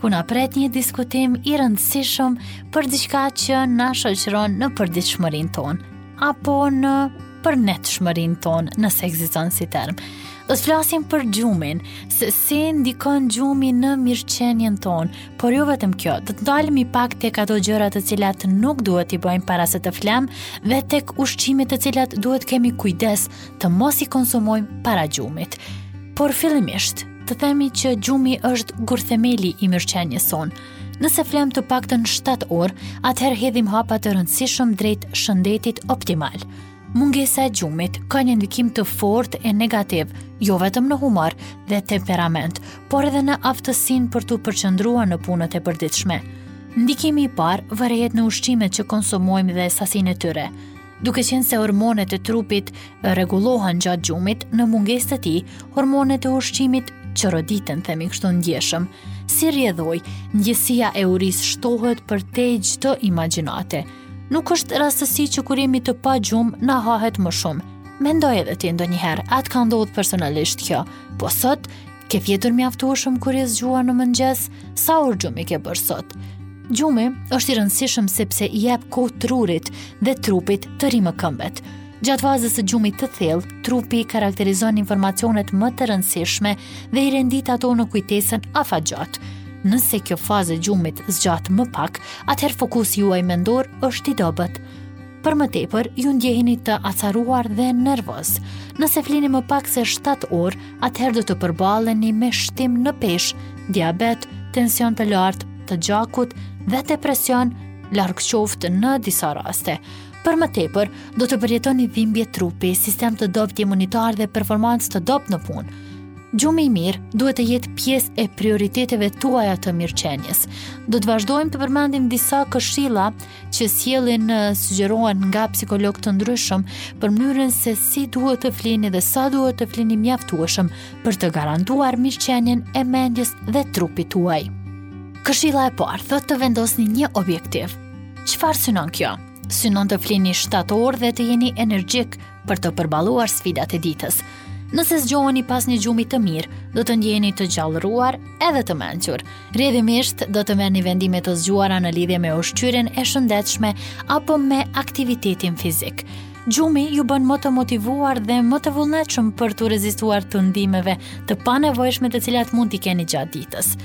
ku na pret një diskutim i rëndësishëm për diçka që na shoqëron në përditshmërinë tonë apo në përnetshmërinë tonë nëse ekziston si term. Do të flasim për gjumin, se si ndikon gjumi në mirëqenien tonë, por jo vetëm kjo, do të ndalmi pak tek ato gjëra të cilat nuk duhet t'i bëjmë para se të flemë dhe tek ushqimet të cilat duhet të kemi kujdes të mos i konsumojmë para gjumit. Por fillimisht, Të themi që gjumi është gurthemeli i mirëqenies sonë. Nëse flemë të paktën 7 orë, atëherë hedhim hapa të rëndësishëm drejt shëndetit optimal. Mungesa e gjumit ka një ndikim të fortë e negativ, jo vetëm në humor dhe temperament, por edhe në aftësinë për t'u përqendruar në punët e përditshme. Ndikimi i parë vërehet në ushqimet që konsumojmë dhe sasinë e tyre. Duke qenë se hormonet e trupit rregullohen gjatë gjumit, në mungesë të tij, hormonet e ushqimit çoroditen, themi kështu ndjeshëm. Si rrjedhojë, ndjesia e urisë shtohet përtej çdo imagjinate. Nuk është rastësi që kur jemi të pagjumë na hahet më shumë. Mendoj edhe ti ndonjëherë, a të ka ndodhur personalisht kjo. Po sot Ke fjetur mjaftueshëm kur je zgjuar në mëngjes? Sa orë gjumi ke bërë sot? Gjumi është i rëndësishëm sepse i jep kohë trurit dhe trupit të rimëkëmbet. Gjatë fazës së gjumit të thellë, trupi karakterizon informacionet më të rëndësishme dhe i rendit ato në kujtesën afatgjatë. Nëse kjo fazë e gjumit zgjat më pak, atëherë fokusi juaj mendor është i dobët. Për më tepër, ju ndjeheni të acaruar dhe nervoz. Nëse flini më pak se 7 orë, atëherë do të përballeni me shtim në peshë, diabet, tension të lartë të gjakut dhe depresion larg qoftë në disa raste. Për më tepër, do të përjetoni dhimbje trupi, sistem të dobët imunitar dhe performancë të dobët në punë. Gjumi i mirë duhet të jetë pjesë e prioriteteve tuaja të mirëqenies. Do të vazhdojmë të përmendim disa këshilla që sjellin sugjerohen nga psikologë të ndryshëm për mënyrën se si duhet të flini dhe sa duhet të flini mjaftueshëm për të garantuar mirëqenien e mendjes dhe trupit tuaj. Këshilla e parë thotë të vendosni një objektiv. Çfarë synon kjo? Synon të flini 7 orë dhe të jeni energjik për të përballuar sfidat e ditës. Nëse zgjoheni pas një gjumi të mirë, do të ndjeheni të gjallëruar edhe të mençur. Rrjedhimisht do të merrni vendime të zgjuara në lidhje me ushqyerjen e shëndetshme apo me aktivitetin fizik. Gjumi ju bën më të motivuar dhe më të vullnetshëm për t'u rezistuar tundimeve të panevojshme të cilat mund t'i keni gjatë ditës.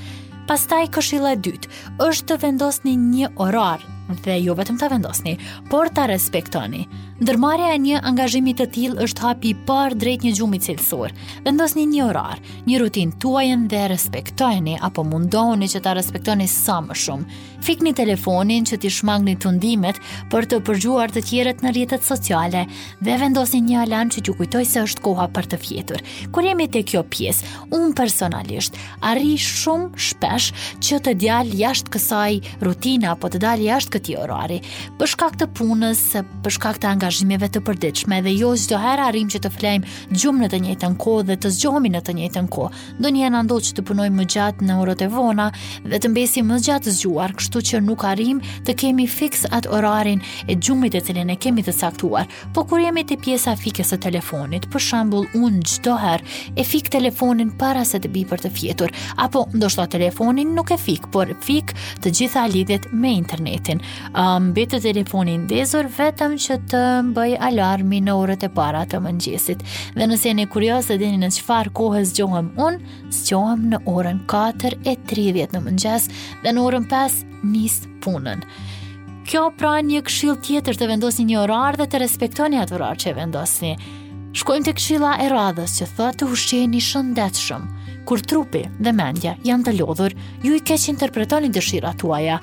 Pastaj këshilla e dytë, është të vendosni një orar dhe jo vetëm ta vendosni, por ta respektoni. Ndërmarrja e një angazhimi të tillë është hapi i parë drejt një gjumi cilësor. Vendosni një orar, një rutinë tuajën dhe respektojeni apo mundohuni që ta respektoni sa më shumë. Fikni telefonin që t'i shmangni tundimet për të përgjuar të tjerët në rrjetet sociale dhe vendosni një alarm që t'ju kujtojë se është koha për të fjetur. Kur jemi te kjo pjesë, unë personalisht Arrij shumë shpesh që të djal jashtë kësaj rutine apo të dal jashtë këtij orari, për shkak të punës, për shkak të angazhimeve të përditshme dhe jo çdo herë arrijmë që të flejmë gjumë në të njëjtën kohë dhe të zgjohemi në të njëjtën kohë. Ndonjëherë na ndodh që të punojmë më gjatë në orët e vona dhe të mbesim më gjatë zgjuar, kështu që nuk arrijmë të kemi fiks atë orarin e gjumit të cilin e kemi të caktuar. Po kur jemi te pjesa e fikjes së telefonit, për shembull, unë çdo herë e fik telefonin para se të bie për të fjetur, apo ndoshta telefonin nuk e fik, por fik të gjitha lidhjet me internetin. Um, Mbetet telefoni i ndezur vetëm që të më bjerë alarmi në orët e para të mëngjesit. Dhe nëse jeni kurioz të dini në çfarë kohe zgjohem unë, zgjohem në orën 4:30 në mëngjes dhe në orën 5 nis punën. Kjo pra një këshillë tjetër të vendosni një orar dhe të respektoni atë orar që e vendosni. Shkojmë te këshilla e radhës që thotë të ushqeheni shëndetshëm. Kur trupi dhe mendja janë të lodhur, ju i keqinterpretoni dëshirat tuaja.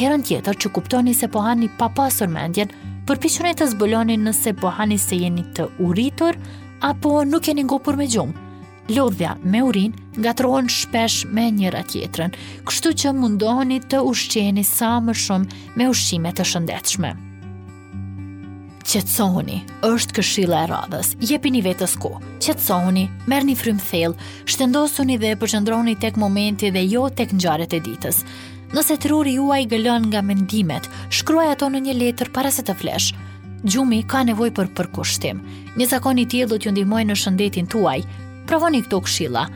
Herën tjetër që kuptoni se po hani pa pasur mendjen, përpiquni të zbuloni nëse po hani se jeni të uritur apo nuk jeni ngopur me gjumë. Lodhja me urinë ngatërrohen shpesh me njëra-tjetrën, kështu që mundohuni të ushqeheni sa më shumë me ushqime të shëndetshme. Qetësohuni, është këshilla e radhës. Jepini vetes kohë. Qetësohuni, merrni frymë thellë, shtendosuni dhe përqendrohuni tek momenti dhe jo tek ngjarjet e ditës. Nëse truri juaj gëlon nga mendimet, shkruaji ato në një letër para se të flesh. Gjumi ka nevojë për përkushtim. Një zakon i tillë do t'ju ndihmojë në shëndetin tuaj. Provoni këto këshilla.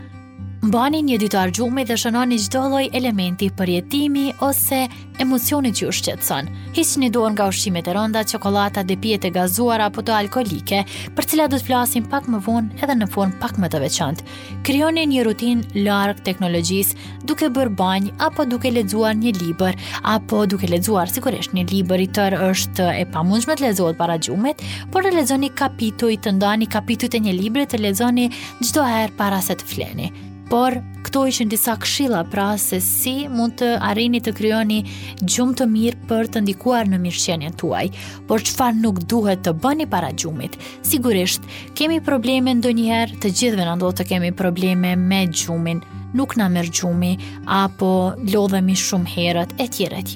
Mbani një ditar gjumi dhe shënoni çdo lloj elementi përjetimi ose emocioni që ju shqetëson. Hiqni dorë nga ushqimet e rënda, çokollatat dhe pijet e gazuara apo ato alkoolike, për të cilat do të flasim pak më vonë edhe në formë pak më të veçantë. Krijoni një rutinë larg teknologjisë, duke bërë banjë apo duke lexuar një libër, apo duke lexuar sigurisht një libër i tërë është e pamundshme të lexohet para gjumit, por të lexoni kapituj, të ndani kapitujt e një libri të lexoni çdo herë para se të fleni. Por këto ishin disa këshilla pra se si mund të arrini të krijoni gjumë të mirë për të ndikuar në mirëqenien tuaj. por çfarë nuk duhet të bëni para gjumit. Sigurisht, kemi probleme ndonjëherë, të gjithëve na ndodh të kemi probleme me gjumin, nuk na merr gjumi apo lodhemi shumë herët etj etj.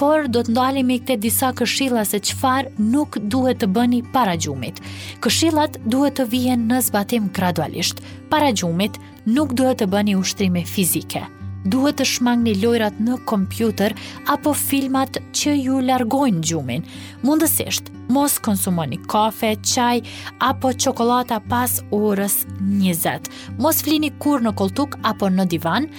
Por do të ndalemi te disa këshilla se çfarë nuk duhet të bëni para gjumit. Këshillat duhet të vihen në zbatim gradualisht. Para gjumit, Nuk duhet të bëni ushtrime fizike. Duhet të shmangni lojërat në kompjuter apo filmat që ju largojnë gjumin. Mundësisht, mos konsumoni kafe, çaj apo çokollata pas orës 20. Mos flini kurrë në koltuk apo në divan,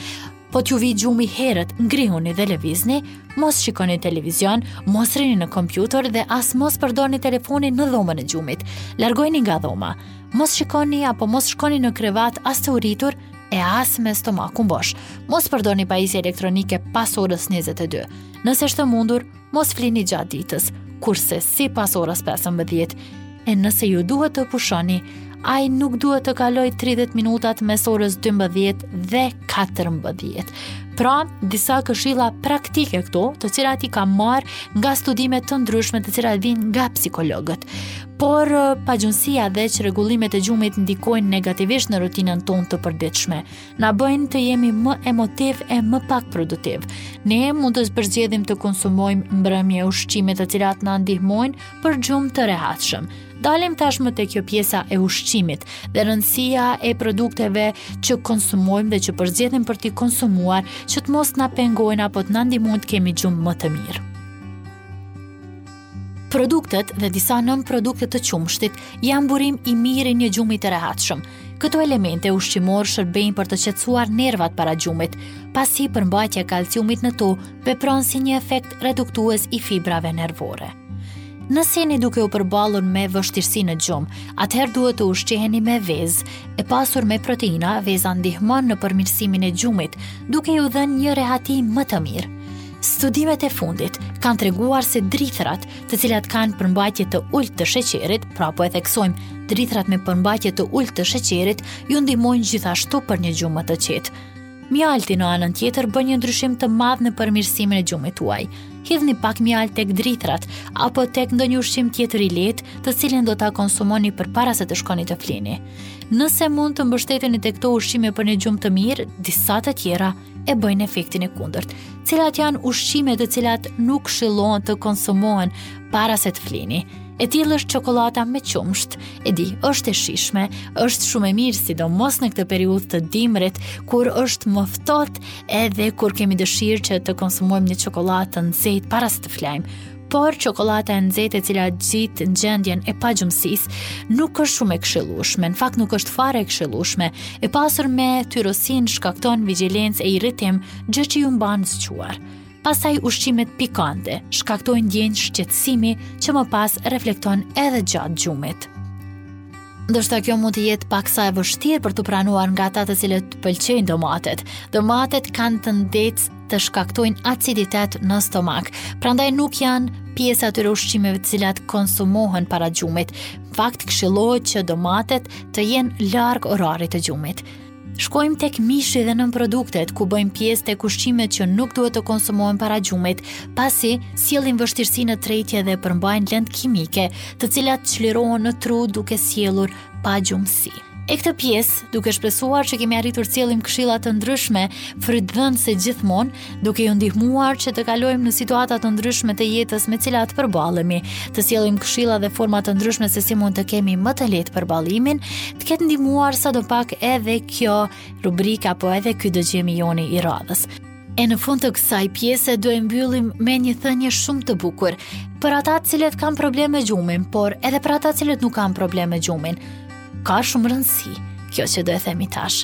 Po t'ju vijë gjumi herët, ngrihuni dhe lëvizni, mos shikoni televizion, mos rrini në kompjuter dhe as mos përdorni telefonin në dhomën e gjumit. Largojini nga dhoma. Mos shikoni apo mos shkoni në krevat as të uritur e as me stomakun bosh. Mos përdorni pajisje elektronike pas orës 22. Nëse është mundur, Mos flini gjatë ditës, kurrsesi pas orës 15, e nëse ju duhet të pushoni, ai nuk duhet të kalojë 30 minutat mes orës 12 dhe 14. Pra, disa këshilla praktike këto, të cilat i kam marrë nga studime të ndryshme të cilat vijnë nga psikologët. Por, pagjumësia dhe çrregullimet e gjumit ndikojnë negativisht në rutinën tonë të përditshme. na bëjnë të jemi më emotivë e më pak produktivë. Ne mund të përzgjedhim të konsumojmë në mbrëmje ushqime të cilat na ndihmojnë për gjumë të rehatshëm. Dalim tashmë te kjo pjesa e ushqimit dhe rëndësia e produkteve që konsumojmë dhe që përzgjedhim për t'i konsumuar, që të mos na pengojnë apo të na ndihmojnë të kemi gjumë më të mirë. Produktet dhe disa nënprodukte të qumështit janë burim i mirë i një gjumi të rehatshëm. Këto elemente ushqimore shërbejnë për të qetësuar nervat para gjumit, pasi përmbajtja e kalciumit në to vepron si një efekt reduktues i fibrave nervore. Nëse jeni duke u përballur me vështirësi në gjumë, atëherë duhet të ushqeheni me vezë. E pasur me proteina, veza ndihmon në përmirësimin e gjumit, duke ju dhënë një rehati më të mirë. Studimet e fundit kanë treguar se drithërat, të cilat kanë përmbajtje të ulët të sheqerit, pra po e theksojmë, drithërat me përmbajtje të ulët të sheqerit ju ndihmojnë gjithashtu për një gjumë më të qetë. Mjalti në anën tjetër bën një ndryshim të madh në përmirësimin e gjumit tuaj. Hidhni pak mjaltë tek drithërat apo tek ndonjë ushqim tjetër i lehtë, të cilin do ta konsumoni përpara se të shkoni të flini. Nëse mund të mbështeteni tek këto ushqime për një gjumë të mirë, disa të tjera e bëjnë efektin e kundërt. Cilat janë ushqimet të cilat nuk këshillohen të konsumohen para se të flini? E tillë është çokollata me qumësht. E di, është e shijshme, është shumë e mirë sidomos në këtë periudhë të dimrit, kur është më ftohtë edhe kur kemi dëshirë që të konsumojmë një çokollatë të nxehtë para se të flajmë. por çokollata e nxehtë e cila nxit gjendjen e pagjumësisë nuk është shumë e këshillueshme, në fakt nuk është fare e këshillueshme, e pasur me tirozinë shkakton vigjilencë e irritim, gjë që ju mban zgjuar. Pastaj ushqimet pikante shkaktojnë ndjenjë shqetësimi që më pas reflekton edhe gjatë gjumit. Ndoshta kjo mund të jetë paksa e vështirë për t'u pranuar nga ata të cilët pëlqejnë domatet. Domatet kanë tendencë të shkaktojnë aciditet në stomak, prandaj nuk janë pjesë e atyre ushqimeve të cilat konsumohen para gjumit. Fakt këshillohet që domatet të jenë larg orarit të gjumit. Shkojmë tek mishi dhe nënproduktet ku bëjnë pjesë tek ushqimet që nuk duhet të konsumohen para gjumit, pasi sjellin vështirësi në tretje dhe përmbajnë lëndë kimike, të cilat çlirohen në tru duke sjellur pagjumësi. E këtë pjesë, duke shpresuar që kemi arritur t'sjellim këshilla të ndryshme, frytdhënëse gjithmonë, duke ju ndihmuar që të kalojmë në situata të ndryshme të jetës me t'cilat përballemi, të sjellim këshilla dhe forma të ndryshme se si mund të kemi më të lehtë përballimin, të ketë ndihmuar sadopak edhe kjo rubrikë apo edhe ky dëgjim i joni i radhës. E në fund të kësaj pjese do e mbyllim me një thënie shumë të bukur për ata të cilët kanë probleme me gjumin, por edhe për ata të cilët nuk kanë probleme me gjumin. Ka shumë rëndësi kjo që do e themi tash.